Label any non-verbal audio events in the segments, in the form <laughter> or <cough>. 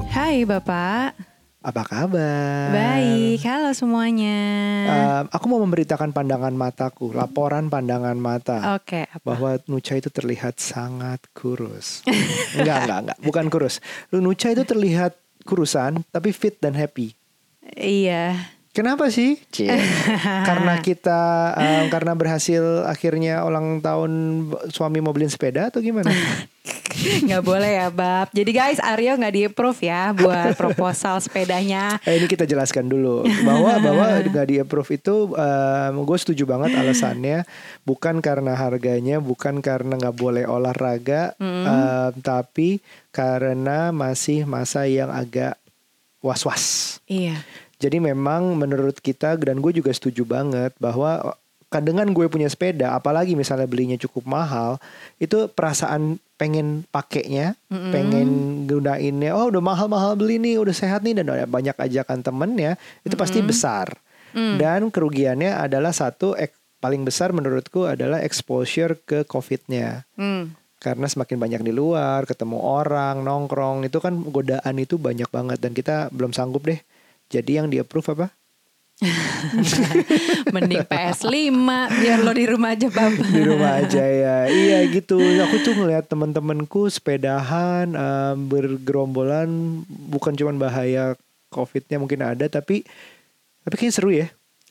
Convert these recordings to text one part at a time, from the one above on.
Ibu. Hai Bapak. Apa kabar? Baik, halo semuanya. Um, aku mau memberitakan pandangan mataku, laporan pandangan mata. Oke, apa? Bahwa Nucha itu terlihat sangat kurus. <laughs> enggak, enggak, enggak. Bukan kurus. Lu Nucha itu terlihat kurusan, tapi fit dan happy. Iya. Kenapa sih? karena kita um, <laughs> karena berhasil akhirnya ulang tahun suami mau beliin sepeda atau gimana? <laughs> nggak boleh ya bab. Jadi guys Aryo nggak di approve ya buat <laughs> proposal sepedanya. Eh, ini kita jelaskan dulu bahwa bahwa nggak di approve itu um, gue setuju banget alasannya bukan karena harganya, bukan karena nggak boleh olahraga, mm. um, tapi karena masih masa yang agak was-was. Iya. Jadi memang menurut kita dan gue juga setuju banget bahwa dengan gue punya sepeda, apalagi misalnya belinya cukup mahal, itu perasaan pengen pakainya, mm-hmm. pengen gunainnya, oh udah mahal-mahal beli nih, udah sehat nih dan ada banyak ajakan temennya, itu mm-hmm. pasti besar. Mm. Dan kerugiannya adalah satu ek, paling besar menurutku adalah exposure ke COVID-nya. Mm. Karena semakin banyak di luar, ketemu orang, nongkrong, itu kan godaan itu banyak banget dan kita belum sanggup deh jadi yang di approve apa? <laughs> Mending PS5 biar lo di rumah aja bapak. <laughs> Di rumah aja ya. Iya gitu. Aku tuh ngeliat teman-temanku sepedahan um, bergerombolan bukan cuma bahaya covidnya mungkin ada tapi tapi kayaknya seru ya.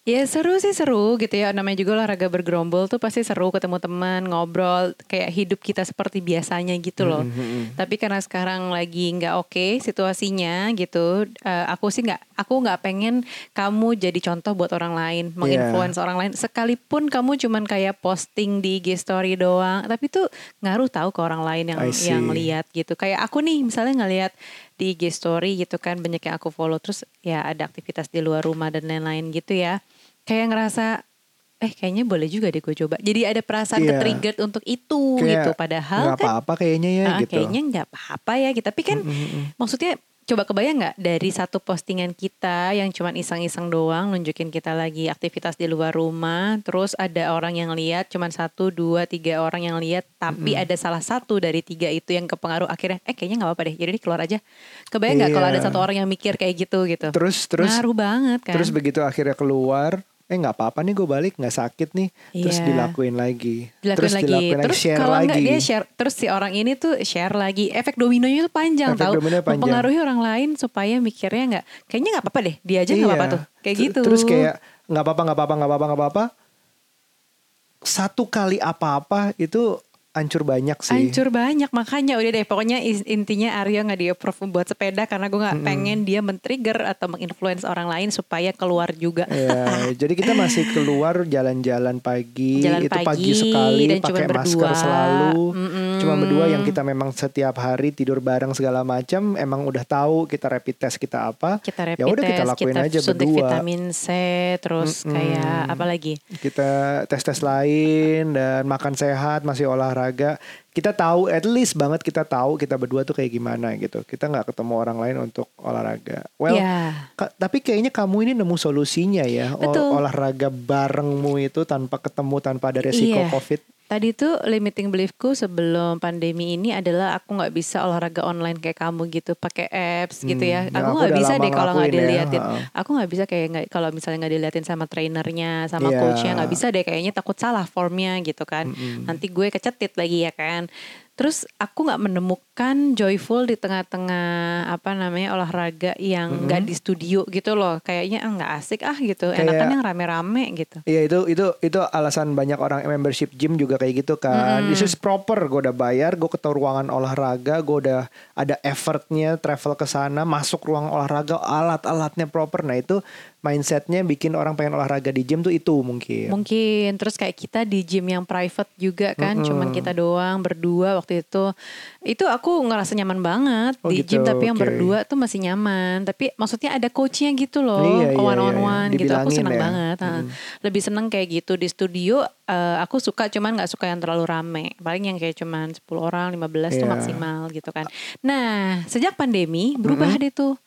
Ya seru sih seru gitu ya namanya juga olahraga bergerombol tuh pasti seru ketemu teman ngobrol kayak hidup kita seperti biasanya gitu loh. Mm -hmm. Tapi karena sekarang lagi nggak oke okay situasinya gitu, uh, aku sih nggak aku nggak pengen kamu jadi contoh buat orang lain, menginfluence yeah. orang lain. Sekalipun kamu cuman kayak posting di IG story doang, tapi tuh ngaruh tahu ke orang lain yang yang lihat gitu. Kayak aku nih misalnya ngelihat di IG story gitu kan banyak yang aku follow terus ya ada aktivitas di luar rumah dan lain-lain gitu ya kayak ngerasa eh kayaknya boleh juga deh gue coba. Jadi ada perasaan yeah. trigger untuk itu kayak gitu. Padahal gak kan apa-apa kayaknya ya uh, gitu. kayaknya nggak apa-apa ya gitu. Tapi kan mm -hmm. maksudnya coba kebayang nggak dari satu postingan kita yang cuman iseng-iseng doang nunjukin kita lagi aktivitas di luar rumah terus ada orang yang lihat cuman satu dua tiga orang yang lihat tapi ada salah satu dari tiga itu yang kepengaruh akhirnya eh kayaknya nggak apa-apa deh jadi keluar aja. Kebayang nggak iya. kalau ada satu orang yang mikir kayak gitu gitu? Terus terus ngaruh banget kan. terus begitu akhirnya keluar eh nggak apa-apa nih gue balik nggak sakit nih. Yeah. terus dilakuin lagi. Dilakuin terus lagi. dilakuin terus share kalau lagi. dia share terus si orang ini tuh share lagi. Efek dominonya tuh panjang Efek tahu? dominonya panjang. mempengaruhi orang lain supaya mikirnya nggak kayaknya nggak apa-apa deh dia aja nggak Iya. apa-apa tuh. Kayak T- gitu. terus kayak nggak apa-apa nggak apa-apa nggak apa-apa nggak apa-apa. Satu kali apa-apa itu hancur banyak sih Hancur banyak makanya udah deh pokoknya intinya Aryo nggak di approve buat sepeda karena gue nggak pengen dia men-trigger atau menginfluence orang lain supaya keluar juga. Ya, <laughs> jadi kita masih keluar jalan-jalan pagi, Jalan itu pagi, pagi sekali, dan pakai masker berdua. selalu, Mm-mm. Cuma berdua yang kita memang setiap hari tidur bareng segala macam, emang udah tahu kita rapid test kita apa, Kita rapid ya udah kita lakuin kita aja suntik berdua. vitamin C, terus Mm-mm. kayak apa lagi? Kita tes tes lain dan makan sehat, masih olahraga. Kita tahu, at least banget kita tahu kita berdua tuh kayak gimana gitu. Kita nggak ketemu orang lain untuk olahraga. Well, ya, Ka- tapi kayaknya kamu ini nemu solusinya ya Betul. olahraga barengmu itu tanpa ketemu tanpa ada resiko Iya. covid. Tadi tuh limiting beliefku sebelum pandemi ini adalah aku nggak bisa olahraga online kayak kamu gitu, pakai apps gitu ya. Hmm, ya, Aku nggak bisa deh kalau nggak ya, diliatin. ha-ha. Aku nggak bisa kayak nggak kalau misalnya nggak diliatin sama trainernya, sama Iya. coachnya nggak bisa deh kayaknya takut salah formnya gitu kan. Mm-mm. Nanti gue kecetit lagi ya kan. Terus aku nggak menemukan joyful di tengah-tengah apa namanya olahraga yang nggak di studio gitu loh. Kayaknya ah nggak asik ah gitu. Enakan Kayak- yang rame-rame gitu. Iya itu itu itu alasan banyak orang membership gym juga kayak gitu kan. This is proper. Gue udah bayar, gue ke ruangan olahraga, gue udah ada effortnya travel ke sana, masuk ruang olahraga, alat-alatnya proper. Nah itu mindsetnya bikin orang pengen olahraga di gym tuh itu mungkin. Mungkin terus kayak kita di gym yang private juga kan, Mm-mm. cuman kita doang berdua waktu itu. Itu aku ngerasa nyaman banget Oh di gitu, gym tapi yang oke. berdua tuh masih nyaman. Tapi maksudnya ada coachnya gitu loh, Iya, iya, one on one iya. gitu. Aku seneng ya. banget. ha. Lebih seneng kayak gitu di studio. eh, aku suka cuman nggak suka yang terlalu rame. Paling yang kayak cuman 10 orang, 15 tuh Iya. maksimal gitu kan. Nah sejak pandemi berubah deh tuh.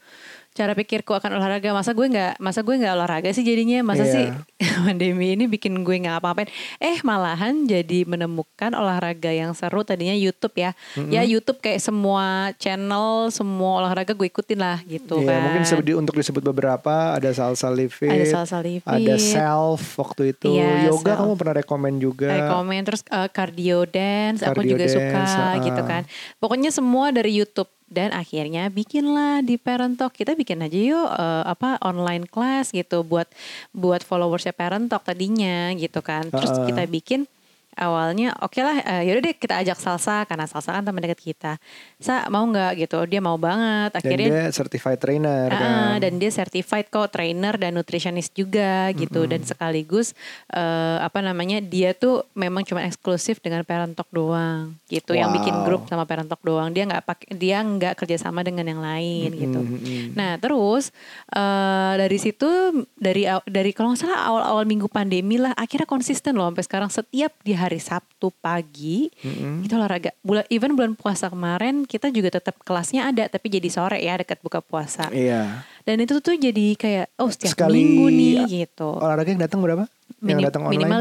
Cara pikirku akan olahraga. Masa gue nggak masa gue nggak olahraga sih jadinya? Masa Iya. sih <laughs> pandemi ini bikin gue nggak apa-apain? Eh malahan jadi menemukan olahraga yang seru tadinya YouTube ya. Ya YouTube kayak semua channel semua olahraga gue ikutin lah gitu Iya, kan. mungkin sebut di- untuk disebut beberapa ada salsa fit, Ada salsa live ada self waktu itu, Iya, yoga self. kamu pernah rekomen juga. rekomen terus uh, cardio dance aku Cardio juga suka dance, ah. gitu kan. Pokoknya semua dari YouTube dan akhirnya bikinlah di Parent Talk kita bikin aja yuk uh, apa online class gitu buat buat followersnya Parent Talk tadinya gitu kan terus ah. kita bikin awalnya oke lah uh, yaudah deh kita ajak Salsa karena Salsa kan teman dekat kita. Sa mau nggak gitu? Dia mau banget. Dan akhirnya dia certified trainer Ah, kan. dan dia certified kok trainer dan nutritionist juga gitu. Dan sekaligus eh, apa namanya dia tuh memang cuma eksklusif dengan Parent Talk doang gitu. Yang bikin Wow. grup sama Parent Talk doang. Dia nggak pakai dia nggak kerjasama dengan yang lain gitu. Mm-mm. nah terus eh, dari situ dari dari kalau nggak salah awal-awal minggu pandemi lah akhirnya konsisten loh sampai sekarang. Setiap di hari Sabtu pagi Mm-mm. itu olahraga bulan even bulan puasa kemarin kita juga tetap kelasnya ada tapi jadi sore ya dekat buka puasa Iya. dan itu tuh jadi kayak oh setiap Sekali minggu nih gitu Olahraga yang datang berapa? Minim- yang datang online? minimal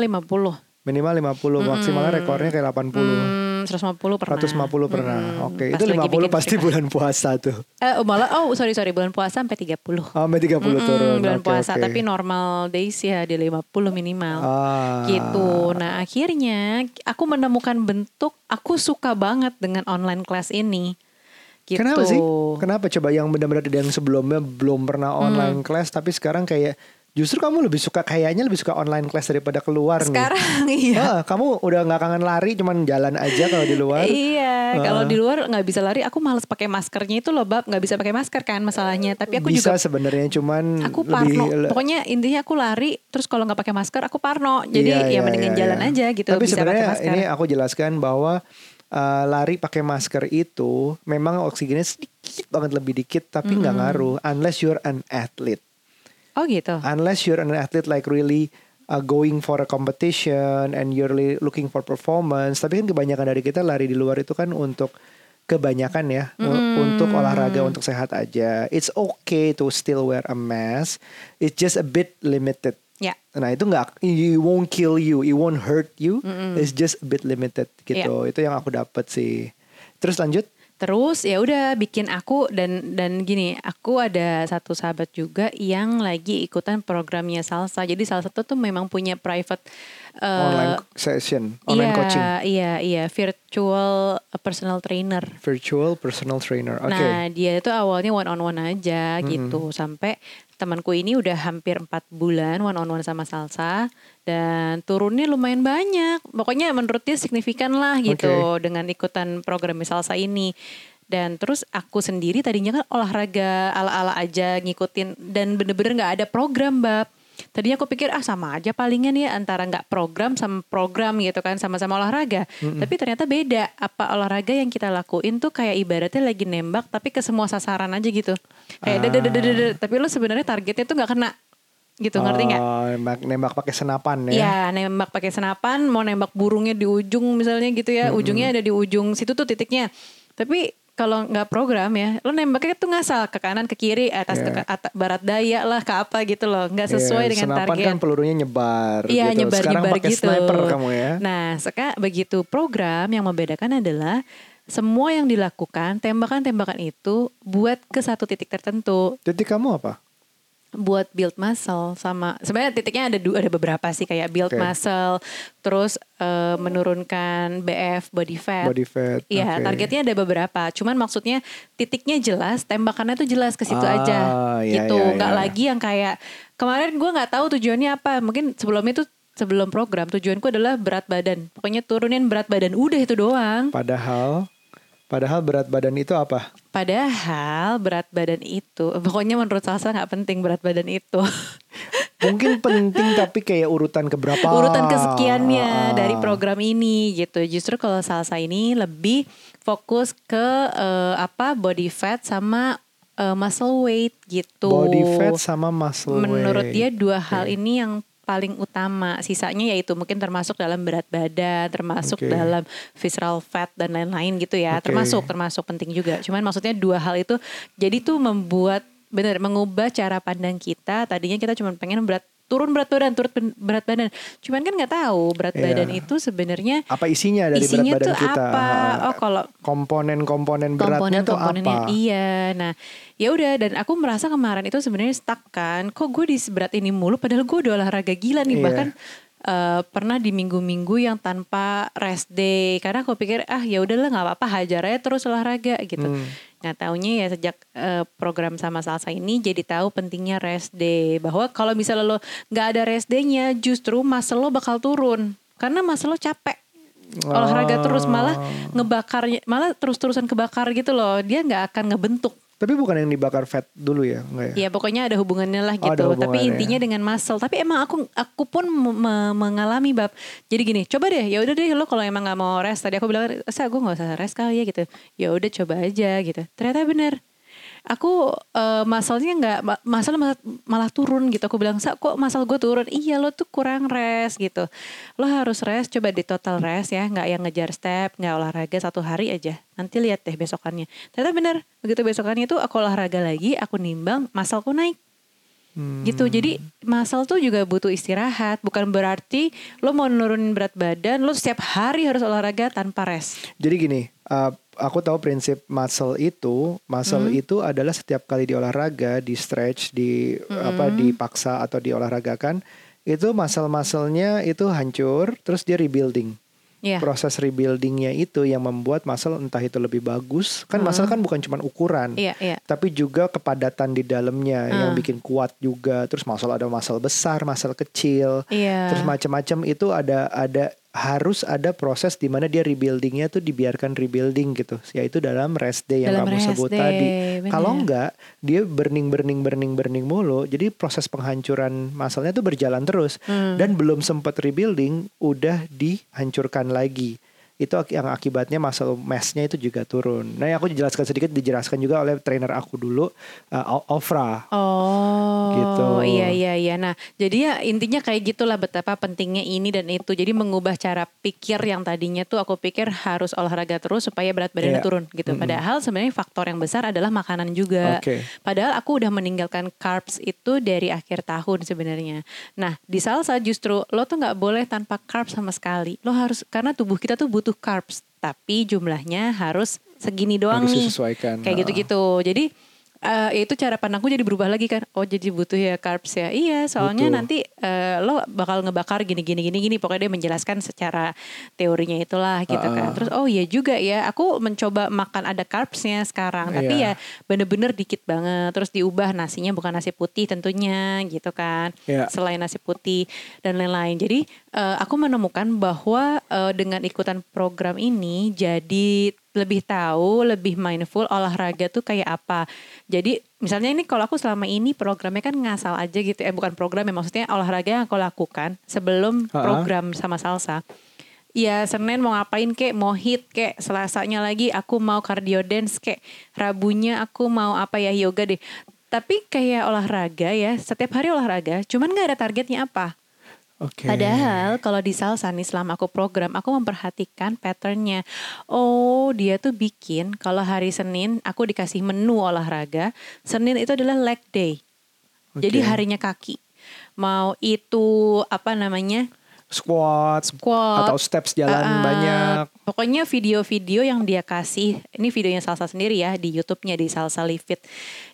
50 Minimal 50, maksimalnya rekornya kayak 80. hmm, 150 pernah 150 pernah. Mm-mm. Oke, Pas itu lagi 50 bikin pasti bulan puasa tuh. eh, oh, malah oh sorry sorry bulan puasa sampai 30 Oh, sampai 30 Mm-mm, turun. bulan Oke, puasa oke. tapi normal days ya di 50 minimal Ah. gitu. Nah akhirnya aku menemukan bentuk aku suka banget dengan online class ini. Gitu. Kenapa sih? Kenapa coba yang benar-benar yang sebelumnya belum pernah Hmm. online class tapi sekarang kayak justru kamu lebih suka kayaknya lebih suka online class daripada keluar nih. Sekarang <laughs> iya. Ah, kamu udah nggak kangen lari cuman jalan aja kalau di luar. Iya, Ah. kalau di luar nggak bisa lari, aku males pakai maskernya itu loh, bab nggak bisa pakai masker kan masalahnya. Tapi aku Bisa juga sebenarnya cuman aku lebih parno. Pokoknya intinya aku lari, terus kalau nggak pakai masker aku parno. Jadi Iya, ya iya, mendingan iya, jalan iya. aja gitu. Tapi bisa pakai sebenarnya masker. ini aku jelaskan bahwa uh, lari pakai masker itu memang oksigennya sedikit banget lebih dikit tapi nggak ngaruh unless you're an athlete. Oh gitu. Unless you're an athlete like really uh, going for a competition and you're really looking for performance. Tapi kan kebanyakan dari kita lari di luar itu kan untuk kebanyakan ya u- untuk olahraga untuk sehat aja. It's okay to still wear a mask. It's just a bit limited. Ya. Nah itu nggak, it won't kill you, it won't hurt you. It's just a bit limited gitu. Itu yang aku dapat sih. Terus lanjut. Terus ya udah bikin aku dan dan gini, aku ada satu sahabat juga yang lagi ikutan programnya Salsa. Jadi salah satu tuh memang punya private eh, online session, online iya, coaching, Iya, iya, virtual personal trainer. virtual personal trainer. Oke. Nah, dia itu awalnya one on one aja gitu sampai temanku ini udah hampir empat bulan one on one sama Salsa dan turunnya lumayan banyak. Pokoknya menurut dia signifikan lah gitu dengan ikutan program Salsa ini. Dan terus aku sendiri tadinya kan olahraga ala-ala aja ngikutin dan bener-bener nggak ada program bab. Tadinya aku pikir ah sama aja palingan ya antara nggak program sama program gitu kan sama-sama olahraga. Tapi ternyata beda. Apa olahraga yang kita lakuin tuh kayak ibaratnya lagi nembak tapi ke semua sasaran aja gitu. Kayak dada tapi lo sebenarnya targetnya tuh nggak kena gitu ngerti nggak? Oh, nembak, nembak pakai senapan ya. Iya nembak pakai senapan mau nembak burungnya di ujung misalnya gitu ya ujungnya ada di ujung situ tuh titiknya tapi kalau nggak program ya lo nembaknya tuh ngasal ke kanan ke kiri atas Iya. ke atas, barat daya lah ke apa gitu loh nggak sesuai Iya, dengan senapan target kan pelurunya nyebar Iya gitu. nyebar Sekarang nyebar pakai gitu. sniper kamu ya. Nah sekarang begitu program yang membedakan adalah semua yang dilakukan tembakan-tembakan itu buat ke satu titik tertentu Titik kamu apa? Buat build muscle sama sebenarnya titiknya ada dua ada beberapa sih kayak build Oke. muscle terus eh, menurunkan BF body fat Body fat. Iya, oke. targetnya ada beberapa. Cuman maksudnya titiknya jelas, tembakannya tuh jelas ke situ Ah, aja. iya, gitu. iya, Nggak iya. lagi yang kayak kemarin gue nggak tahu tujuannya apa. Mungkin sebelumnya tuh sebelum program tujuanku adalah berat badan. Pokoknya turunin berat badan. Udah itu doang. Padahal padahal berat badan itu apa? Padahal berat badan itu, pokoknya menurut Salsa nggak penting berat badan itu. <laughs> Mungkin penting tapi kayak urutan keberapa? Urutan kesekiannya Ah. dari program ini gitu. Justru kalau Salsa ini lebih fokus ke eh, apa body fat sama eh, muscle weight gitu. Body fat sama muscle Menurut weight. dia dua hal ini yang paling utama. Sisanya yaitu mungkin termasuk dalam berat badan, termasuk Oke. dalam visceral fat dan lain-lain gitu ya. Oke. Termasuk termasuk penting juga. Cuman maksudnya dua hal itu jadi tuh membuat bener mengubah cara pandang kita. Tadinya kita cuma pengen berat turun berat badan, turun berat badan. Cuman kan nggak tahu berat Iya. badan itu sebenarnya Apa isinya dari isinya berat badan tuh kita? apa? Oh kalau komponen-komponen beratnya tuh komponen-komponennya apa? iya. Nah, ya udah dan aku merasa kemarin itu sebenarnya stuck kan. Kok gue di seberat ini mulu padahal gue udah olahraga gila nih Iya. bahkan eh, pernah di minggu-minggu yang tanpa rest day karena aku pikir ah ya udahlah nggak apa-apa hajar aja terus olahraga gitu. Hmm. Nah taunya ya sejak eh, program sama salsa ini jadi tahu pentingnya rest day. Bahwa kalau misalnya lo nggak ada rest day-nya justru muscle lo bakal turun. Karena muscle lo capek. Olahraga terus malah Oh. ngebakarnya malah terus-terusan kebakar gitu loh. Dia nggak akan ngebentuk Tapi bukan yang dibakar fat dulu ya, enggak ya? ya pokoknya ada hubungannya lah Oh, ada gitu. Tapi hubungannya. intinya dengan muscle. Tapi emang aku aku pun me- mengalami bab. Jadi gini coba deh ya udah deh lo kalau emang nggak mau rest tadi aku bilang saya gue nggak usah rest kali ya gitu. Ya udah coba aja gitu. Ternyata bener aku eh, muscle-nya nggak ma- muscle malah, turun gitu. Aku bilang sa kok muscle gue turun? Iya lo tuh kurang rest gitu. Lo harus rest coba di total rest ya nggak yang ngejar step nggak olahraga satu hari aja. Nanti lihat deh besokannya. Ternyata bener begitu besokannya tuh aku olahraga lagi aku nimbang muscle-ku naik Hmm. gitu jadi muscle tuh juga butuh istirahat bukan berarti lo mau nurunin berat badan lo setiap hari harus olahraga tanpa rest Jadi gini, uh, aku tahu prinsip muscle itu, muscle Hmm. itu adalah setiap kali di olahraga, di stretch, di Hmm. apa dipaksa atau diolahragakan, itu muscle-musclenya itu hancur, terus dia rebuilding. Iya. Proses rebuildingnya itu yang membuat muscle entah itu lebih bagus. Kan muscle kan bukan cuma ukuran. iya iya Tapi juga kepadatan di dalamnya yang Hmm. bikin kuat juga. Terus muscle ada muscle besar, muscle kecil. iya Terus macam-macam itu ada ada harus ada proses di mana dia rebuildingnya tuh dibiarkan rebuilding gitu, yaitu dalam rest day yang Dalam kamu sebut day, tadi. bener. Kalau enggak, dia burning burning burning burning mulu, jadi proses penghancuran masalahnya tuh berjalan terus Hmm. dan belum sempat rebuilding udah dihancurkan lagi. Itu yang akibatnya muscle mass-nya itu juga turun. Nah, yang aku jelaskan sedikit dijelaskan juga oleh trainer aku dulu, uh, Ofra. Oh, Gitu. iya iya iya. Nah, jadi ya intinya kayak gitulah betapa pentingnya ini dan itu. Jadi mengubah cara pikir yang tadinya tuh aku pikir harus olahraga terus supaya berat badannya Iya. turun gitu. Padahal sebenarnya faktor yang besar adalah makanan juga. Oke. Padahal aku udah meninggalkan carbs itu dari akhir tahun sebenarnya. Nah, di salsa justru lo tuh nggak boleh tanpa carbs sama sekali. Lo harus karena tubuh kita tuh butuh carbs, tapi jumlahnya harus segini doang Harus nih. disesuaikan. Kayak gitu-gitu. Jadi eh, itu cara pandangku jadi berubah lagi kan. Oh jadi butuh ya carbs ya. Iya, soalnya Butuh. nanti eh, lo bakal ngebakar gini gini gini gini. Pokoknya dia menjelaskan secara teorinya itulah gitu kan. Heeh. Terus oh iya juga ya. Aku mencoba makan ada carbsnya sekarang. Tapi Iya. ya bener-bener dikit banget. Terus diubah nasinya bukan nasi putih tentunya gitu kan. Iya. Selain nasi putih dan lain-lain. Jadi eh, aku menemukan bahwa eh, dengan ikutan program ini jadi lebih tahu, lebih mindful olahraga tuh kayak apa. Jadi misalnya ini kalau aku selama ini programnya kan ngasal aja gitu. Eh bukan program ya maksudnya olahraga yang aku lakukan sebelum Ha-ha. program sama salsa. Ya Senin mau ngapain kek, mau hit kek, Selasanya lagi aku mau cardio dance kek, Rabunya aku mau apa ya yoga deh. Tapi kayak olahraga ya, setiap hari olahraga, cuman gak ada targetnya apa. Oke. Padahal kalau di salsa nih selama aku program aku memperhatikan patternnya. Oh dia tuh bikin kalau hari Senin aku dikasih menu olahraga. Senin itu adalah leg day. Jadi Oke. harinya kaki. Mau itu apa namanya squat, squat atau steps jalan Uh, banyak. Pokoknya video-video yang dia kasih, ini videonya Salsa sendiri ya di YouTube-nya di Salsa Live Fit.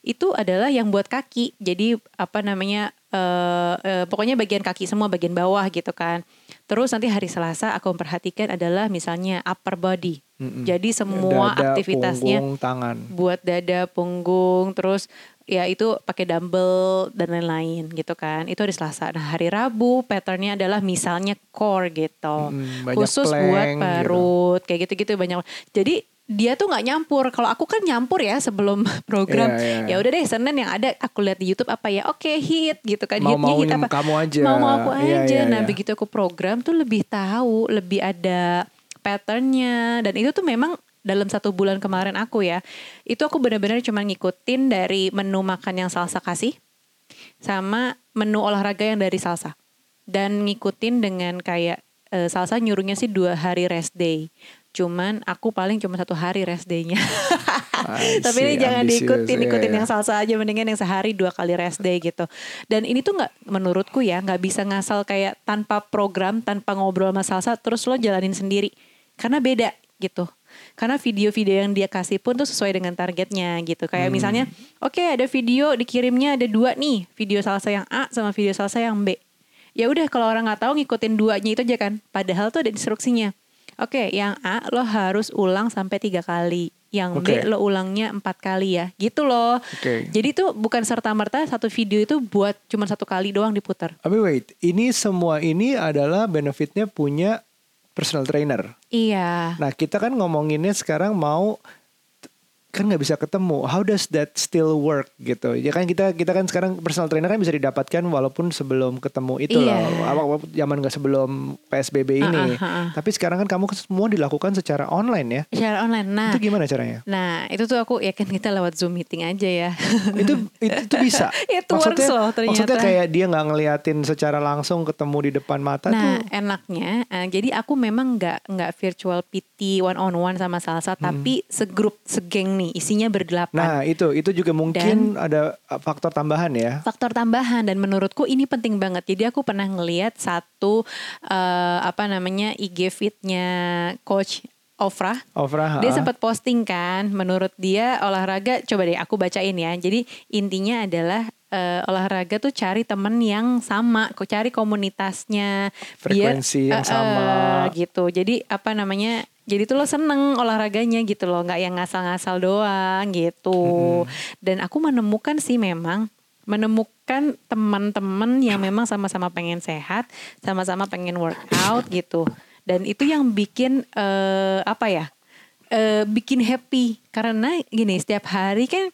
Itu adalah yang buat kaki. Jadi apa namanya? Eh eh, pokoknya bagian kaki semua bagian bawah gitu kan. Terus nanti hari Selasa aku memperhatikan adalah misalnya upper body. Mm-mm. Jadi semua Dada, aktivitasnya punggung, tangan. buat dada, punggung, terus ya itu pakai dumbbell dan lain-lain gitu kan. Itu hari Selasa. Nah, hari Rabu patternnya adalah misalnya core gitu. Mm, Khusus plank buat gitu. perut kayak gitu-gitu banyak. Jadi dia tuh nggak nyampur. Kalau aku kan nyampur ya sebelum <laughs> program. Iya, iya. Ya udah deh Senin yang ada aku lihat di YouTube apa ya? Oke, hit gitu kan. Mau Hitnya hit apa? kamu aja. Mau mau aku Iya, aja. iya, nah, iya. begitu aku program tuh lebih tahu, lebih ada patternnya dan itu tuh memang dalam satu bulan kemarin aku ya itu aku benar-benar cuma ngikutin dari menu makan yang salsa kasih sama menu olahraga yang dari salsa dan ngikutin dengan kayak eh, salsa nyuruhnya sih dua hari rest day Cuman aku paling cuma satu hari rest day-nya. <laughs> Tapi ini jangan ambisius. diikutin, Iya, ikutin iya. yang salsa aja mendingan yang sehari dua kali rest day gitu. Dan ini tuh nggak menurutku ya nggak bisa ngasal kayak tanpa program, tanpa ngobrol sama salsa terus lo jalanin sendiri. Karena beda gitu. Karena video-video yang dia kasih pun tuh sesuai dengan targetnya gitu. Kayak misalnya, oke ada video dikirimnya ada dua nih, video salsa yang A sama video salsa yang B. Ya udah kalau orang nggak tahu ngikutin duanya itu aja kan. Padahal tuh ada instruksinya. Oke, yang A lo harus ulang sampai tiga kali. Yang B Oke. lo ulangnya empat kali ya. Gitu loh. Oke. Jadi tuh bukan serta-merta satu video itu buat cuma satu kali doang diputar. Tapi wait, ini semua ini adalah benefitnya punya personal trainer. Iya. Nah kita kan ngomonginnya sekarang mau kan nggak bisa ketemu. How does that still work gitu? Ya kan kita kita kan sekarang personal trainer kan bisa didapatkan walaupun sebelum ketemu itu Iya. loh. Awal zaman nggak sebelum PSBB ini. Ah, ah, ah, ah. Tapi sekarang kan kamu semua dilakukan secara online ya. Secara online. Nah, Itu gimana caranya? nah itu tuh aku ya kan kita lewat Zoom meeting aja ya. itu <laughs> itu, itu bisa. <laughs> It works loh ternyata. Maksudnya kayak dia nggak ngeliatin secara langsung ketemu di depan mata Nah, tuh. enaknya, eh, jadi aku memang nggak nggak virtual PT one on one sama Salsa, tapi segrup, segeng nih, isinya berdelapan. Nah itu itu juga mungkin ada uh, faktor tambahan ya. faktor tambahan dan menurutku ini penting banget. Jadi aku pernah ngeliat satu eh, apa namanya IG fitnya coach Ofra. Ofra. Dia sempat posting kan, menurut dia olahraga coba deh aku bacain ya. Jadi intinya adalah eh, olahraga tuh cari temen yang sama, kok cari komunitasnya, Frekuensi yang eh, sama. gitu. Jadi apa namanya? Jadi tuh lo seneng olahraganya gitu loh, nggak yang ngasal-ngasal doang gitu. Dan aku menemukan sih memang menemukan teman-teman yang memang sama-sama pengen sehat, sama-sama pengen workout gitu. Dan itu yang bikin eh, apa ya? eh, bikin happy karena gini setiap hari kan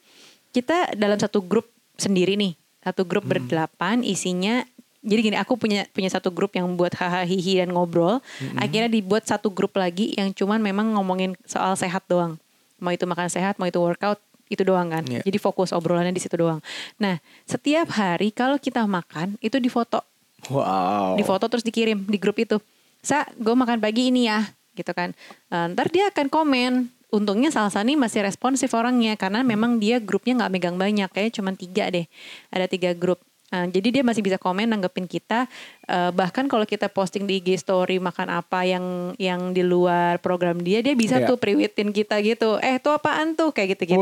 kita dalam satu grup sendiri nih satu grup berdelapan isinya jadi gini aku punya punya satu grup yang buat hahaha hihi dan ngobrol akhirnya dibuat satu grup lagi yang cuman memang ngomongin soal sehat doang mau itu makan sehat mau itu workout itu doang kan Iya. jadi fokus obrolannya di situ doang nah setiap hari kalau kita makan itu difoto Wow. di foto terus dikirim di grup itu. Sa, gue makan pagi ini ya, gitu kan. Eh, ntar dia akan komen. Untungnya Salsa nih masih responsif orangnya karena memang dia grupnya nggak megang banyak, kayaknya cuma tiga deh. Ada tiga grup. Eh, jadi dia masih bisa komen nanggepin kita. Eh, bahkan kalau kita posting di IG story makan apa yang yang di luar program dia, dia bisa Iya. tuh priwitin kita gitu. Eh, itu apaan tuh kayak gitu-gitu.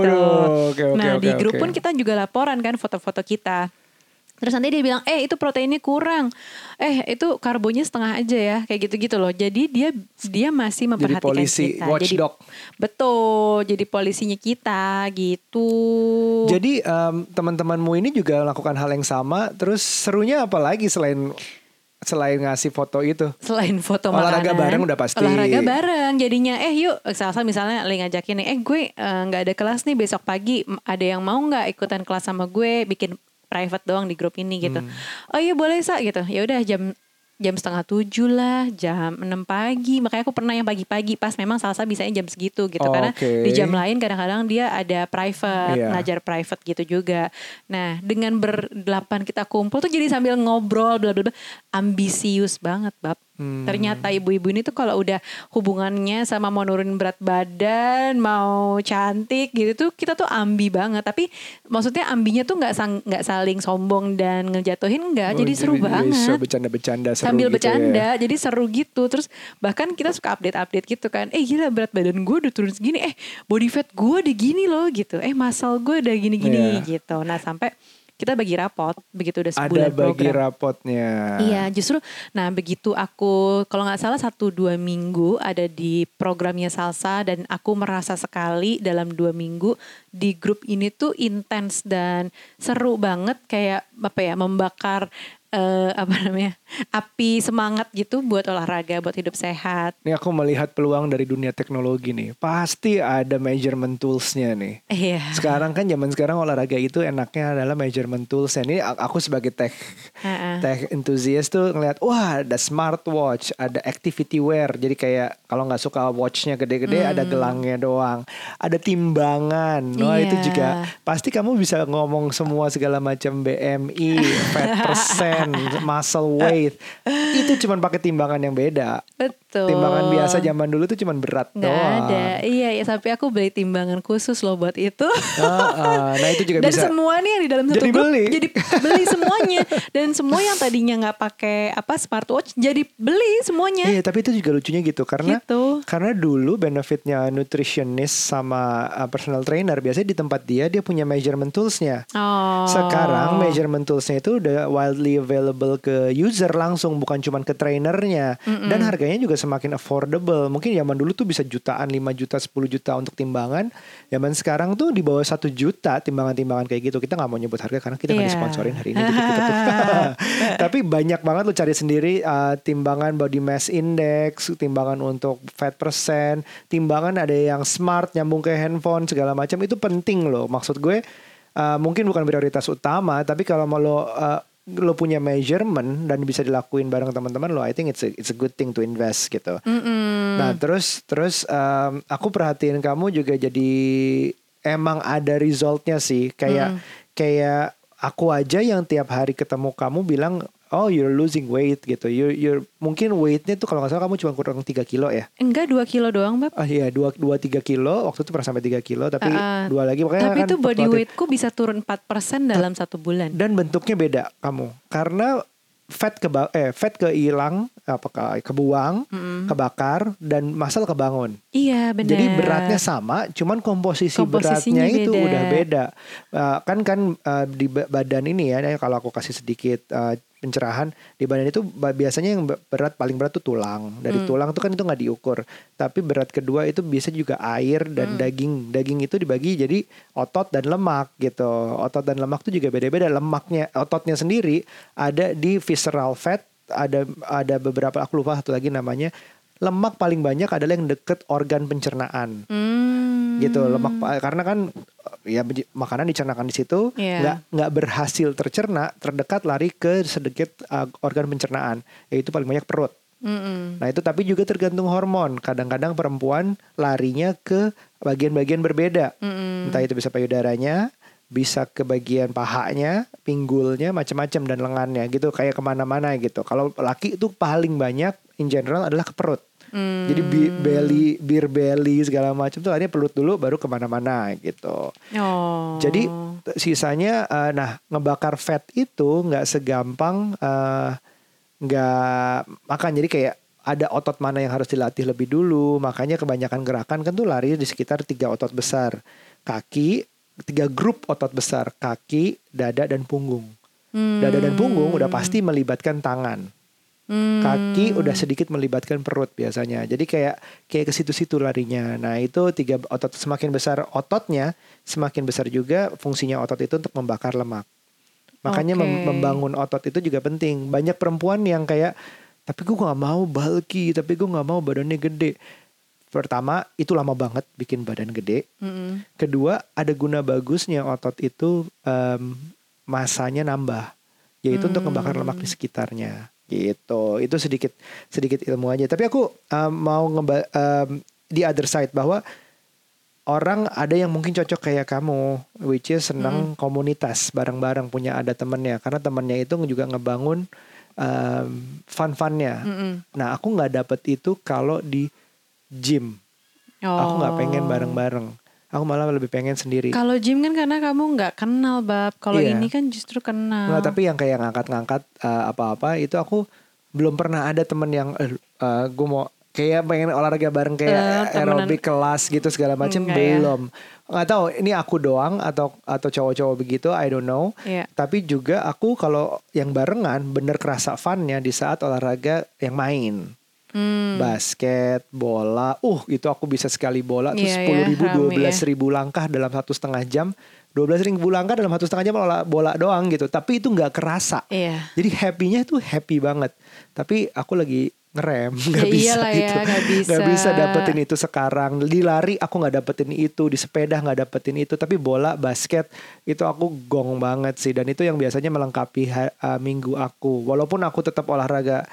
Oke, oke, nah oke, di grup oke. pun kita juga laporan kan foto-foto kita. Terus nanti dia bilang, eh itu proteinnya kurang, eh itu karbonya setengah aja ya, kayak gitu-gitu loh. Jadi dia dia masih memperhatikan polisi, kita. Jadi watchdog. betul, jadi polisinya kita gitu. Jadi em, teman-temanmu ini juga melakukan hal yang sama. Terus serunya apa lagi selain selain ngasih foto itu? Selain foto Olahraga makanan, bareng udah pasti. Olahraga bareng jadinya eh yuk Salsa misalnya lagi ngajakin nih Eh gue eh, nggak ada kelas nih besok pagi Ada yang mau nggak ikutan kelas sama gue Bikin private doang di grup ini gitu. Hmm. Oh iya boleh Sa gitu. Ya udah jam jam setengah tujuh lah jam 6 pagi. Makanya aku pernah yang pagi-pagi pas memang Salsa bisanya jam segitu gitu. Oh, karena di jam lain kadang-kadang dia ada private Iya. ngajar private gitu juga. Nah dengan berdelapan kita kumpul tuh jadi sambil ngobrol bla bla bla. Ambisius banget bab Hmm. Ternyata ibu-ibu ini tuh kalau udah hubungannya sama mau nurunin berat badan, mau cantik gitu tuh kita tuh ambi banget. Tapi maksudnya ambinya tuh nggak nggak saling sombong dan ngejatuhin enggak. jadi Oh, seru bisa banget. bercanda-bercanda seru Sambil gitu bercanda, ya. jadi seru gitu. Terus bahkan kita suka update-update gitu kan. Eh gila berat badan gue udah turun segini. Eh body fat gue udah gini loh gitu. Eh muscle gue udah gini-gini Iya. gitu. Nah sampai kita bagi rapot begitu udah Ada sebulan bagi program. rapotnya. Iya, justru nah begitu aku kalau nggak salah satu dua minggu ada di programnya salsa dan aku merasa sekali dalam dua minggu di grup ini tuh intens dan seru banget kayak apa ya membakar eh, apa namanya api semangat gitu buat olahraga buat hidup sehat. Ini aku melihat peluang dari dunia teknologi nih. Pasti ada measurement toolsnya nih. Iya. Sekarang kan zaman sekarang olahraga itu enaknya adalah measurement toolsnya. Ini a- aku sebagai tech Ha-ha. tech enthusiast tuh ngeliat wah ada smartwatch, ada activity wear. Jadi kayak kalau nggak suka watchnya gede-gede ada gelangnya doang. Ada timbangan. Wah Iya. itu juga pasti kamu bisa ngomong semua segala macam BMI, fat percent, strength, muscle weight. <laughs> Itu cuma pakai timbangan yang beda. Betul. Timbangan biasa zaman dulu tuh cuma berat Nggak doang. ada. Iya, ya, sampai aku beli timbangan khusus loh buat itu. Ah, ah. nah itu juga Dan bisa. semua nih yang di dalam satu Jadi grup beli. jadi beli semuanya. Dan semua yang tadinya nggak pakai apa smartwatch jadi beli semuanya. Iya, tapi itu juga lucunya gitu karena Gitu. karena dulu benefitnya nutritionist sama uh, personal trainer biasanya di tempat dia dia punya measurement toolsnya. Oh. Sekarang measurement toolsnya itu udah widely available ke user langsung bukan cuma ke trainernya dan harganya juga semakin affordable. Mungkin zaman dulu tuh bisa jutaan, 5 juta, 10 juta untuk timbangan. Zaman sekarang tuh di bawah satu juta timbangan-timbangan kayak gitu. Kita nggak mau nyebut harga karena kita nggak Iya. disponsorin hari ini dikit kita tuh. <laughs> Tapi banyak banget lu cari sendiri uh, timbangan body mass index, timbangan untuk fat percent, timbangan ada yang smart nyambung ke handphone segala macam itu penting loh. Maksud gue uh, mungkin bukan prioritas utama, tapi kalau mau lo uh, lo punya measurement dan bisa dilakuin bareng teman-teman lo, I think it's a, it's a good thing to invest gitu. Mm-mm. Nah terus terus um, aku perhatiin kamu juga jadi emang ada resultnya sih kayak kayak aku aja yang tiap hari ketemu kamu bilang oh you're losing weight gitu you you're mungkin weightnya tuh kalau nggak salah kamu cuma kurang 3 kilo ya Enggak 2 kilo doang, Bab. ah iya dua dua tiga kilo waktu itu pernah sampai 3 kilo tapi ah. dua lagi makanya Tapi kan itu body weightku bisa turun 4% dalam satu bulan. dan bentuknya beda kamu karena fat ke eh fat kehilang apa ke- kebuang kebakar dan masal kebangun Iya, benar. Jadi beratnya sama, cuman komposisi beratnya itu beda. udah beda. Uh, kan kan uh, di ba- badan ini ya, kalau aku kasih sedikit uh, pencerahan di badan itu biasanya yang be- berat paling berat tuh tulang. Dari tulang tuh kan itu nggak diukur. Tapi berat kedua itu biasa juga air dan daging. Daging itu dibagi jadi otot dan lemak gitu. Otot dan lemak tuh juga beda-beda. Lemaknya, ototnya sendiri ada di visceral fat. Ada ada beberapa aku lupa satu lagi namanya lemak paling banyak adalah yang deket organ pencernaan Hmm. gitu lemak karena kan ya makanan dicernakan di situ nggak nggak berhasil tercerna terdekat lari ke sedikit uh, organ pencernaan yaitu paling banyak perut Mm-mm. nah itu tapi juga tergantung hormon kadang-kadang perempuan larinya ke bagian-bagian berbeda Mm-mm. entah itu bisa payudaranya bisa ke bagian pahanya, pinggulnya, macam-macam dan lengannya gitu kayak ke mana-mana gitu. Kalau laki itu paling banyak in general adalah ke perut. Hmm. Jadi bi- belly, beer belly segala macam tuh akhirnya perut dulu baru ke mana-mana gitu. Oh. Jadi sisanya, eh, nah ngebakar fat itu nggak segampang eh, nggak makan. Jadi kayak ada otot mana yang harus dilatih lebih dulu. Makanya kebanyakan gerakan kan tuh lari di sekitar tiga otot besar, kaki, tiga grup otot besar, kaki, dada dan punggung. Hmm. Dada dan punggung udah pasti melibatkan tangan. Hmm. Kaki udah sedikit melibatkan perut biasanya. Jadi kayak kayak ke situ-situ larinya. Nah, itu tiga otot semakin besar ototnya, semakin besar juga fungsinya otot itu untuk membakar lemak. Makanya mem- Oke. membangun otot itu juga penting. Banyak perempuan yang kayak tapi gue nggak mau bulky, tapi gue nggak mau badannya gede. Pertama, itu lama banget bikin badan gede. Mm-mm. Kedua, ada guna bagusnya otot itu em, masanya nambah, yaitu untuk membakar lemak di sekitarnya. Gitu. Itu sedikit sedikit ilmu aja. Tapi aku em, mau ngeba em, di other side bahwa orang ada yang mungkin cocok kayak kamu, which is senang komunitas bareng-bareng punya ada temennya, karena temennya itu juga ngebangun em, fun-funnya. Mm-mm. Nah, aku nggak dapet itu kalau di gym. Aku nggak pengen Oh. bareng-bareng. Aku malah lebih pengen sendiri. Kalau gym kan karena kamu nggak kenal bab. Kalau Iya. ini kan justru kenal. Nggak, tapi yang kayak ngangkat-ngangkat uh, apa-apa itu aku belum pernah ada temen yang eh, uh, gue mau kayak pengen olahraga bareng kayak Eh, temenan. aerobik kelas gitu segala macam ya. belum. Nggak tahu ini aku doang atau atau cowok-cowok begitu I don't know. Iya. Tapi juga aku kalau yang barengan bener kerasa funnya di saat olahraga yang main. Hmm. basket, bola. Uh, itu aku bisa sekali bola tuh Iya, sepuluh iya, ribu, dua rame belas ya. ribu langkah dalam satu setengah jam. 12 ribu langkah dalam satu setengah jam bola, bola doang gitu. Tapi itu nggak kerasa. Iya. Jadi happy-nya tuh happy banget. Tapi aku lagi ngerem, <laughs> nggak Ya bisa ya, gitu. nggak bisa. Bisa dapetin itu sekarang. Di lari aku nggak dapetin itu, di sepeda nggak dapetin itu. Tapi bola, basket itu aku gong banget sih. Dan itu yang biasanya melengkapi ha- uh, minggu aku. Walaupun aku tetap olahraga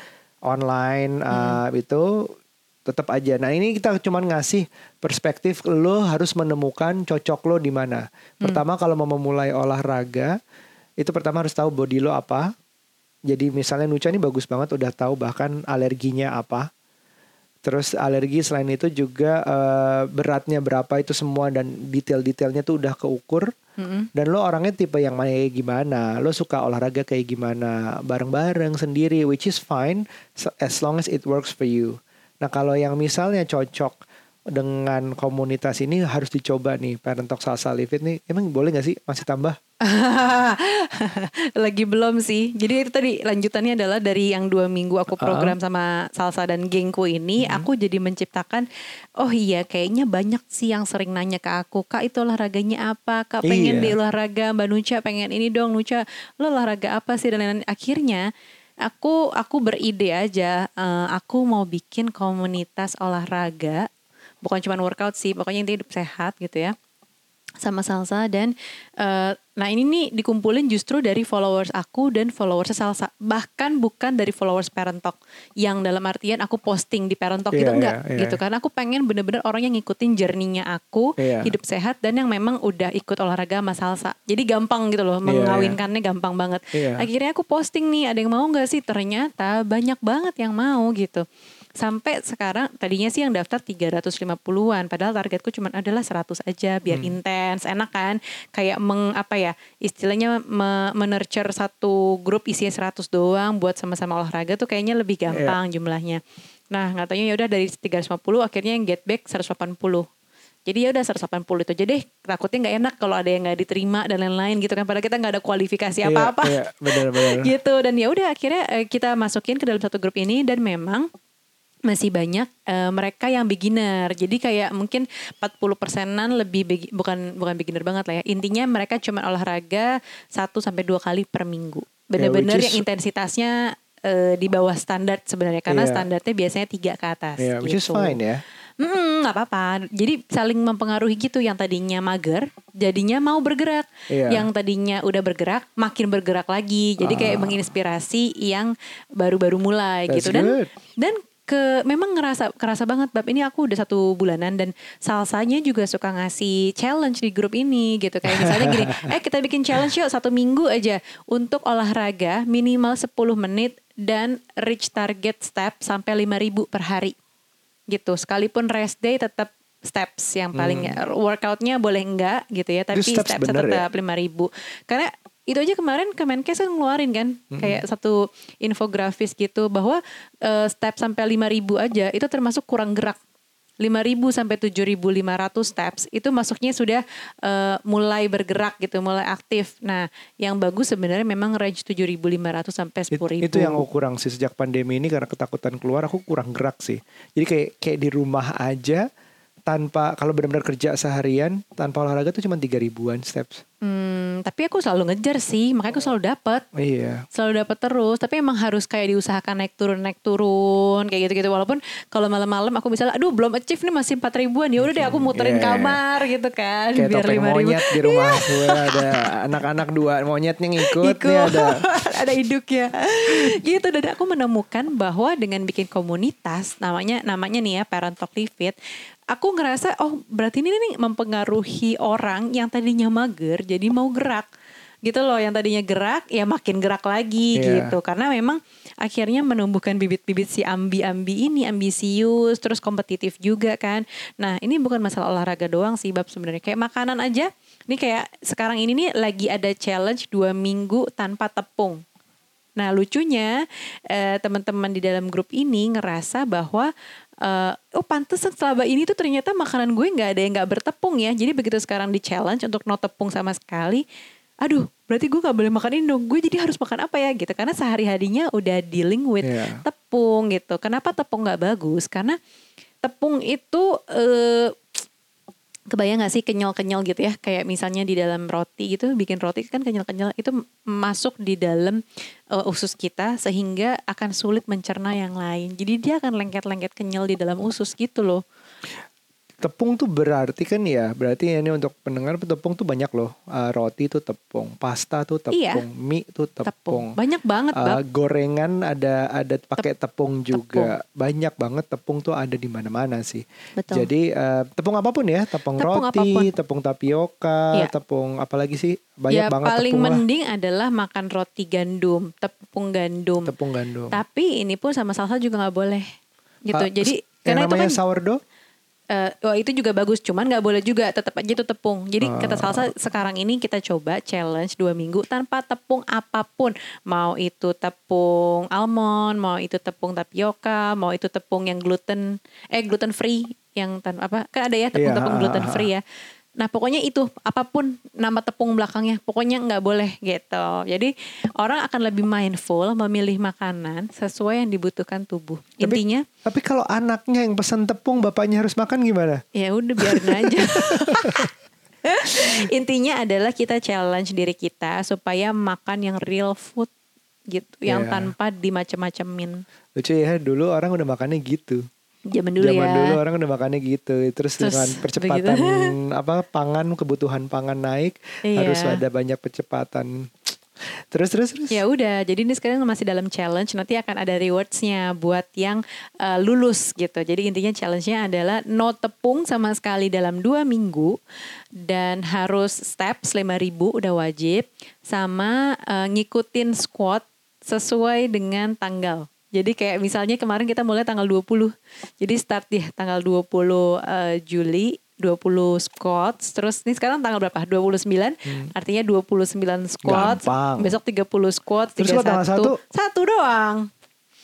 online uh, itu tetap aja. Nah ini kita cuman ngasih perspektif lo harus menemukan cocok lo di mana. Pertama kalau mau memulai olahraga itu pertama harus tahu body lo apa, Jadi misalnya Nucha ini bagus banget udah tahu bahkan alerginya apa. Terus alergi selain itu juga uh, beratnya berapa itu semua dan detail-detailnya tuh udah keukur. Mm-hmm. Dan lo orangnya tipe yang kayak gimana, lo suka olahraga kayak gimana, bareng-bareng sendiri, which is fine as long as it works for you. Nah kalau yang misalnya cocok dengan komunitas ini harus dicoba nih Parent Talk Salsa Live It nih. Emang boleh gak sih masih tambah? <laughs> Lagi belum sih. Jadi itu tadi lanjutannya adalah dari yang dua minggu aku program uh -huh. sama Salsa dan gengku ini, -huh. aku jadi menciptakan, oh iya kayaknya banyak sih yang sering nanya ke aku, kak itu olahraganya apa? Kak pengen iya. di olahraga, Mbak Nucha pengen ini dong, Nucha lo olahraga apa sih dan lain-lain. Akhirnya aku aku beride aja, uh, aku mau bikin komunitas olahraga bukan cuma workout sih pokoknya intinya hidup sehat gitu ya sama salsa dan uh, nah ini nih dikumpulin justru dari followers aku dan followers salsa bahkan bukan dari followers parent talk yang dalam artian aku posting di parent talk yeah, gitu enggak yeah, yeah. gitu karena aku pengen bener-bener orang yang ngikutin journey aku yeah. hidup sehat dan yang memang udah ikut olahraga sama salsa jadi gampang gitu loh iya, iya. mengawinkannya yeah. gampang banget yeah. akhirnya aku posting nih ada yang mau nggak sih ternyata banyak banget yang mau gitu sampai sekarang tadinya sih yang daftar 350-an padahal targetku cuma adalah 100 aja biar hmm. intens enak kan kayak meng apa ya istilahnya me, menurture satu grup isinya 100 doang buat sama-sama olahraga tuh kayaknya lebih iya. gampang yeah. jumlahnya nah nggak ya udah dari 350 akhirnya yang get back 180 jadi ya udah 180 itu aja deh. Takutnya nggak enak kalau ada yang nggak diterima dan lain-lain gitu kan. Padahal kita nggak ada kualifikasi iya, apa-apa. Iya, iya benar benar. <laughs> gitu dan ya udah akhirnya eh, kita masukin ke dalam satu grup ini dan memang masih banyak uh, mereka yang beginner. Jadi kayak mungkin 40 persenan lebih begi, bukan bukan beginner banget lah ya. Intinya mereka cuma olahraga satu sampai dua kali per minggu. Bener-bener yeah, yang intensitasnya uh, di bawah standar sebenarnya karena yeah. standarnya biasanya tiga ke atas. Yeah, which gitu. is fine ya. Hmm, nggak apa-apa. Jadi saling mempengaruhi gitu. Yang tadinya mager, jadinya mau bergerak. Yeah. Yang tadinya udah bergerak, makin bergerak lagi. Jadi ah. kayak menginspirasi yang baru-baru mulai That's gitu. Dan good. dan ke memang ngerasa kerasa banget bab ini aku udah satu bulanan dan salsanya juga suka ngasih challenge di grup ini gitu kayak misalnya gini <laughs> eh kita bikin challenge yuk satu minggu aja untuk olahraga minimal 10 menit dan reach target step sampai 5000 per hari gitu sekalipun rest day tetap steps yang paling hmm. workoutnya boleh enggak gitu ya tapi steps, steps tetap ya? lima ribu karena itu aja kemarin Kemenkes kan ngeluarin kan hmm. kayak satu infografis gitu bahwa uh, step sampai 5000 aja itu termasuk kurang gerak 5000 sampai 7500 steps itu masuknya sudah uh, mulai bergerak gitu, mulai aktif. Nah, yang bagus sebenarnya memang range 7500 sampai 10000. It, itu yang aku kurang sih sejak pandemi ini karena ketakutan keluar aku kurang gerak sih. Jadi kayak kayak di rumah aja tanpa kalau benar-benar kerja seharian tanpa olahraga tuh cuma tiga ribuan steps. Hmm, tapi aku selalu ngejar sih, makanya aku selalu dapat. Iya. Selalu dapat terus, tapi emang harus kayak diusahakan naik turun naik turun kayak gitu-gitu. Walaupun kalau malam-malam aku misalnya, aduh belum achieve nih masih empat ribuan, ya udah deh aku muterin yeah. kamar gitu kan, kayak biar ribu. monyet di rumah <laughs> iya. gue ada anak-anak dua monyetnya ngikut, Ikut. nih ada <laughs> ada ya. gitu dan aku menemukan bahwa dengan bikin komunitas namanya namanya nih ya Parent Talk Live aku ngerasa oh berarti ini nih mempengaruhi orang yang tadinya mager jadi mau gerak. Gitu loh yang tadinya gerak ya makin gerak lagi yeah. gitu. Karena memang akhirnya menumbuhkan bibit-bibit si ambi-ambi ini ambisius terus kompetitif juga kan. Nah ini bukan masalah olahraga doang sih bab sebenarnya. Kayak makanan aja. Ini kayak sekarang ini nih lagi ada challenge dua minggu tanpa tepung. Nah lucunya eh, teman-teman di dalam grup ini ngerasa bahwa uh, oh pantesan selama ini tuh ternyata makanan gue nggak ada yang nggak bertepung ya. Jadi begitu sekarang di challenge untuk no tepung sama sekali, aduh berarti gue nggak boleh makan ini dong. Gue jadi harus makan apa ya gitu. Karena sehari harinya udah dealing with yeah. tepung gitu. Kenapa tepung nggak bagus? Karena tepung itu uh, kebayang gak sih kenyal-kenyal gitu ya? Kayak misalnya di dalam roti gitu bikin roti kan kenyal-kenyal itu masuk di dalam uh, usus kita sehingga akan sulit mencerna yang lain. Jadi dia akan lengket-lengket kenyal di dalam usus gitu loh tepung tuh berarti kan ya, berarti ini untuk pendengar tepung tuh banyak loh. Uh, roti tuh tepung, pasta tuh tepung, Iya. mie tuh tepung. Tepung. Banyak banget, Uh, Bab. gorengan ada ada pakai tepung juga. Banyak banget tepung tuh ada di mana-mana sih. Betul. Jadi uh, tepung apa pun ya, tepung, Tepung roti, apa pun. tepung tapioka, Iya. tepung apalagi sih? Banyak ya banget paling tepung lah. mending adalah makan roti gandum, tepung gandum. Tepung gandum. Tapi ini pun sama salsa juga nggak boleh. Gitu. Ah, Jadi karena itu kan sourdough? Eh, oh itu juga bagus, cuman nggak boleh juga tetap aja itu tepung. Jadi Ah. kata salsa sekarang ini kita coba challenge dua minggu tanpa tepung apa pun, mau itu tepung almond, mau itu tepung tapioka, mau itu tepung yang gluten, eh gluten free yang tan apa kan ada ya tepung-tepung gluten ah, ah, free ya. Nah pokoknya itu apa pun nama tepung belakangnya, pokoknya nggak boleh gitu. Jadi orang akan lebih mindful memilih makanan sesuai yang dibutuhkan tubuh. Tapi- Intinya Tapi kalau anaknya yang pesan tepung, bapaknya harus makan gimana? ya udah biarin aja. <laughs> Intinya adalah kita challenge diri kita supaya makan yang real food gitu, yang Iya. tanpa dimacem-macemin. Lucu ya, dulu orang udah makannya gitu. Zaman dulu Zaman ya. dulu orang udah makannya gitu. Terus, Terus dengan percepatan <laughs> apa pangan kebutuhan pangan naik Iya. harus ada banyak percepatan. Terus terus terus. Ya udah, jadi ini sekarang masih dalam challenge. Nanti akan ada rewardsnya buat yang uh, lulus gitu. Jadi intinya challenge-nya adalah no tepung sama sekali dalam dua minggu dan harus steps 5000 udah wajib sama uh, ngikutin squat sesuai dengan tanggal. Jadi kayak misalnya kemarin kita mulai tanggal 20. Jadi start di tanggal 20 uh, Juli 20 squats. Terus ini sekarang tanggal berapa? 29. Artinya 29 squats. Gampang. Besok 30 squats, Terus kalau tanggal 31. satu? Satu doang.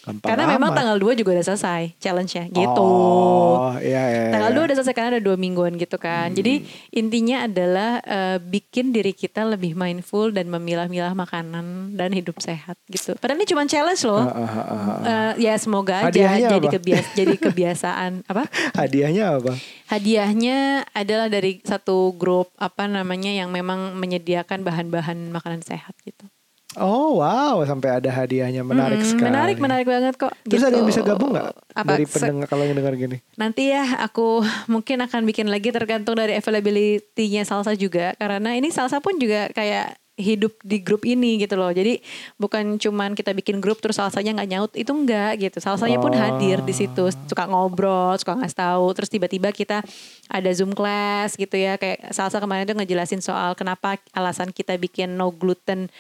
Gampang Karena memang amat. tanggal 2 juga udah selesai challenge-nya gitu. Oh, iya, iya, Tanggal iya. 2 udah selesai karena ada dua mingguan gitu kan. Jadi intinya adalah eh, bikin diri kita lebih mindful dan memilah-milah makanan dan hidup sehat gitu. Padahal ini cuma challenge loh. Ah, ah, ah, ah. Eh, ya semoga aja Hadiahnya jadi apa? kebias jadi <laughs> kebiasaan apa? Hadiahnya apa? Hadiahnya adalah dari satu grup apa namanya yang memang menyediakan bahan-bahan makanan sehat gitu. Oh wow, sampai ada hadiahnya menarik Mm, sekali. Menarik, menarik banget kok. Terus gitu. ada yang bisa gabung nggak dari pendengar kalau yang dengar gini? Nanti ya aku <laughs> mungkin akan bikin lagi tergantung dari availability-nya salsa juga karena ini salsa pun juga kayak hidup di grup ini gitu loh. Jadi bukan cuman kita bikin grup terus salsanya nggak nyaut itu enggak gitu. Salsanya pun Oh. hadir di situ, suka ngobrol, suka ngasih tahu. Terus tiba-tiba kita ada Zoom class gitu ya. Kayak salsa kemarin tuh ngejelasin soal kenapa alasan kita bikin no gluten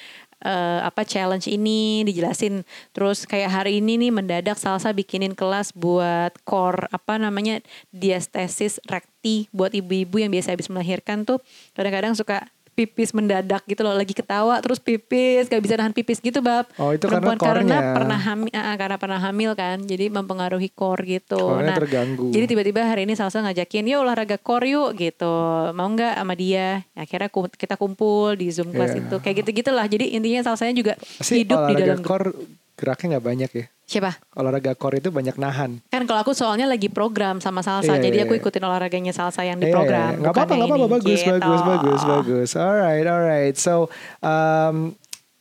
eh, apa challenge ini dijelasin. Terus kayak hari ini nih mendadak salsa bikinin kelas buat core apa namanya diastasis rekti buat ibu-ibu yang biasa habis melahirkan tuh. Kadang-kadang suka pipis mendadak gitu loh lagi ketawa terus pipis gak bisa nahan pipis gitu bab Oh, itu karena Perempuan karena core-nya. pernah hamil karena pernah hamil kan jadi mempengaruhi core gitu Core-nya terganggu. jadi tiba-tiba hari ini salsa ngajakin yuk olahraga core yuk gitu mau nggak sama dia akhirnya kita kumpul di zoom class Iya. itu kayak gitu gitulah jadi intinya salsanya juga Pasti hidup di dalam core geraknya nggak banyak ya. Siapa Olahraga core itu banyak nahan. kan kalau aku soalnya lagi program sama salsa Iya, jadi iya, aku iya. ikutin olahraganya salsa yang di Iya, program iya. Nggak apa-apa, bukan nggak yang apa-apa. Bagus, Gitu. bagus, bagus, bagus. Alright, alright. So, um,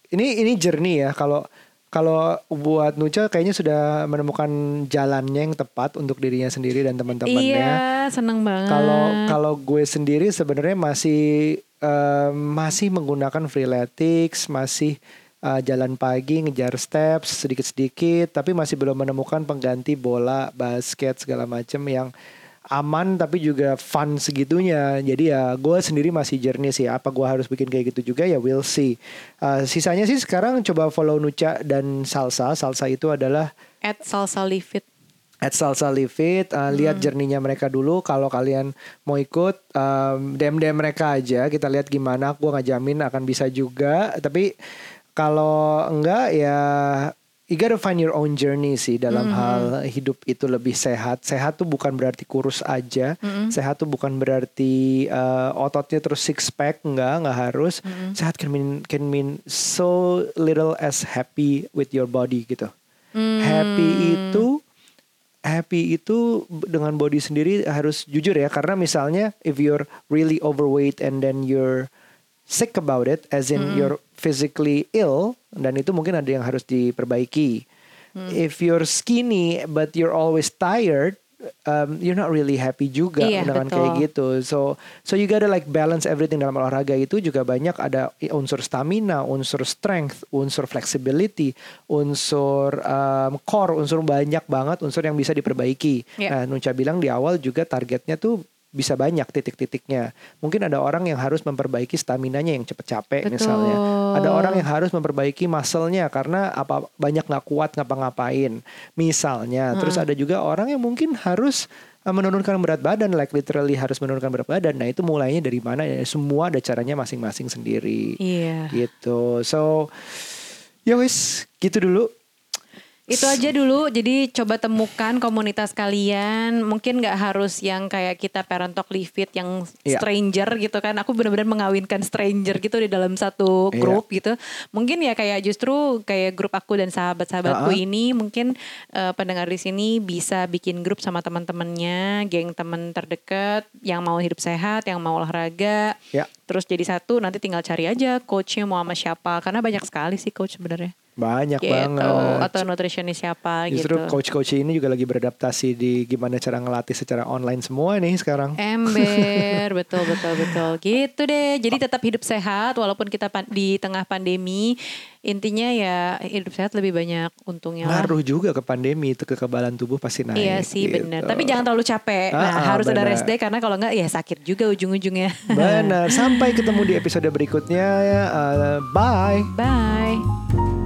ini ini journey ya. Kalau kalau buat Nucha kayaknya sudah menemukan jalannya yang tepat untuk dirinya sendiri dan teman-temannya. iya seneng banget Kalau kalau gue sendiri sebenarnya masih em, masih menggunakan freeletics, masih uh, jalan pagi ngejar steps sedikit-sedikit, tapi masih belum menemukan pengganti bola, basket segala macam yang aman tapi juga fun segitunya. Jadi ya gue sendiri masih journey sih. Apa gue harus bikin kayak gitu juga ya we'll see. Uh, sisanya sih sekarang coba follow Nucha dan Salsa. Salsa itu adalah at salsa live it at Salsa Live It, uh, lihat jerninya mereka dulu. Kalau kalian mau ikut, um, DM DM mereka aja. Kita lihat gimana. Gue nggak jamin akan bisa juga. Tapi kalau enggak ya, you gotta find your own journey sih dalam hal hidup itu lebih sehat. Sehat tuh bukan berarti kurus aja. Sehat tuh bukan berarti uh, ototnya terus six pack. Enggak, nggak harus. Sehat can mean can mean so little as happy with your body gitu. Happy itu happy itu dengan body sendiri harus jujur ya karena misalnya if you're really overweight and then you're sick about it as in you're physically ill dan itu mungkin ada yang harus diperbaiki. If you're skinny but you're always tired um, you're not really happy juga Iya, dengan betul. kayak gitu. So so you gotta like balance everything dalam olahraga itu juga banyak ada unsur stamina, unsur strength, unsur flexibility, unsur um, core, unsur banyak banget unsur yang bisa diperbaiki. Iya. Nah, Nunca bilang di awal juga targetnya tuh bisa banyak titik-titiknya. Mungkin ada orang yang harus memperbaiki staminanya yang cepet capek Betul. misalnya. Ada orang yang harus memperbaiki muscle-nya karena apa banyak nggak kuat ngapa-ngapain. Misalnya, terus ada juga orang yang mungkin harus uh, menurunkan berat badan, like literally harus menurunkan berat badan. Nah itu mulainya dari mana? Ya, semua ada caranya masing-masing sendiri. Iya. Gitu. So, ya wis, gitu dulu. Itu aja dulu. Jadi coba temukan komunitas kalian. Mungkin nggak harus yang kayak kita parent talk live it yang Iya. stranger gitu kan. Aku benar-benar mengawinkan stranger gitu di dalam satu Iya. grup gitu. Mungkin ya kayak justru kayak grup aku dan sahabat-sahabatku Uh-uh. ini mungkin eh, pendengar di sini bisa bikin grup sama teman-temannya, geng teman terdekat yang mau hidup sehat, yang mau olahraga. Ya. Terus jadi satu nanti tinggal cari aja coachnya mau sama siapa karena banyak sekali sih coach sebenarnya Banyak gitu banget. atau nutritionist siapa Justru gitu. coach-coach ini juga lagi beradaptasi di gimana cara ngelatih secara online semua nih sekarang. Ember, <laughs> betul betul betul. Gitu deh. Jadi tetap hidup sehat walaupun kita di tengah pandemi. Intinya ya hidup sehat lebih banyak untungnya. Ngaruh juga ke pandemi itu kekebalan tubuh pasti naik. Iya sih gitu. benar. Tapi jangan terlalu capek. Nah, Ah, harus ada benar. rest day karena kalau enggak ya sakit juga ujung-ujungnya. <laughs> Benar. Sampai ketemu di episode berikutnya. ya. Uh, bye. Bye.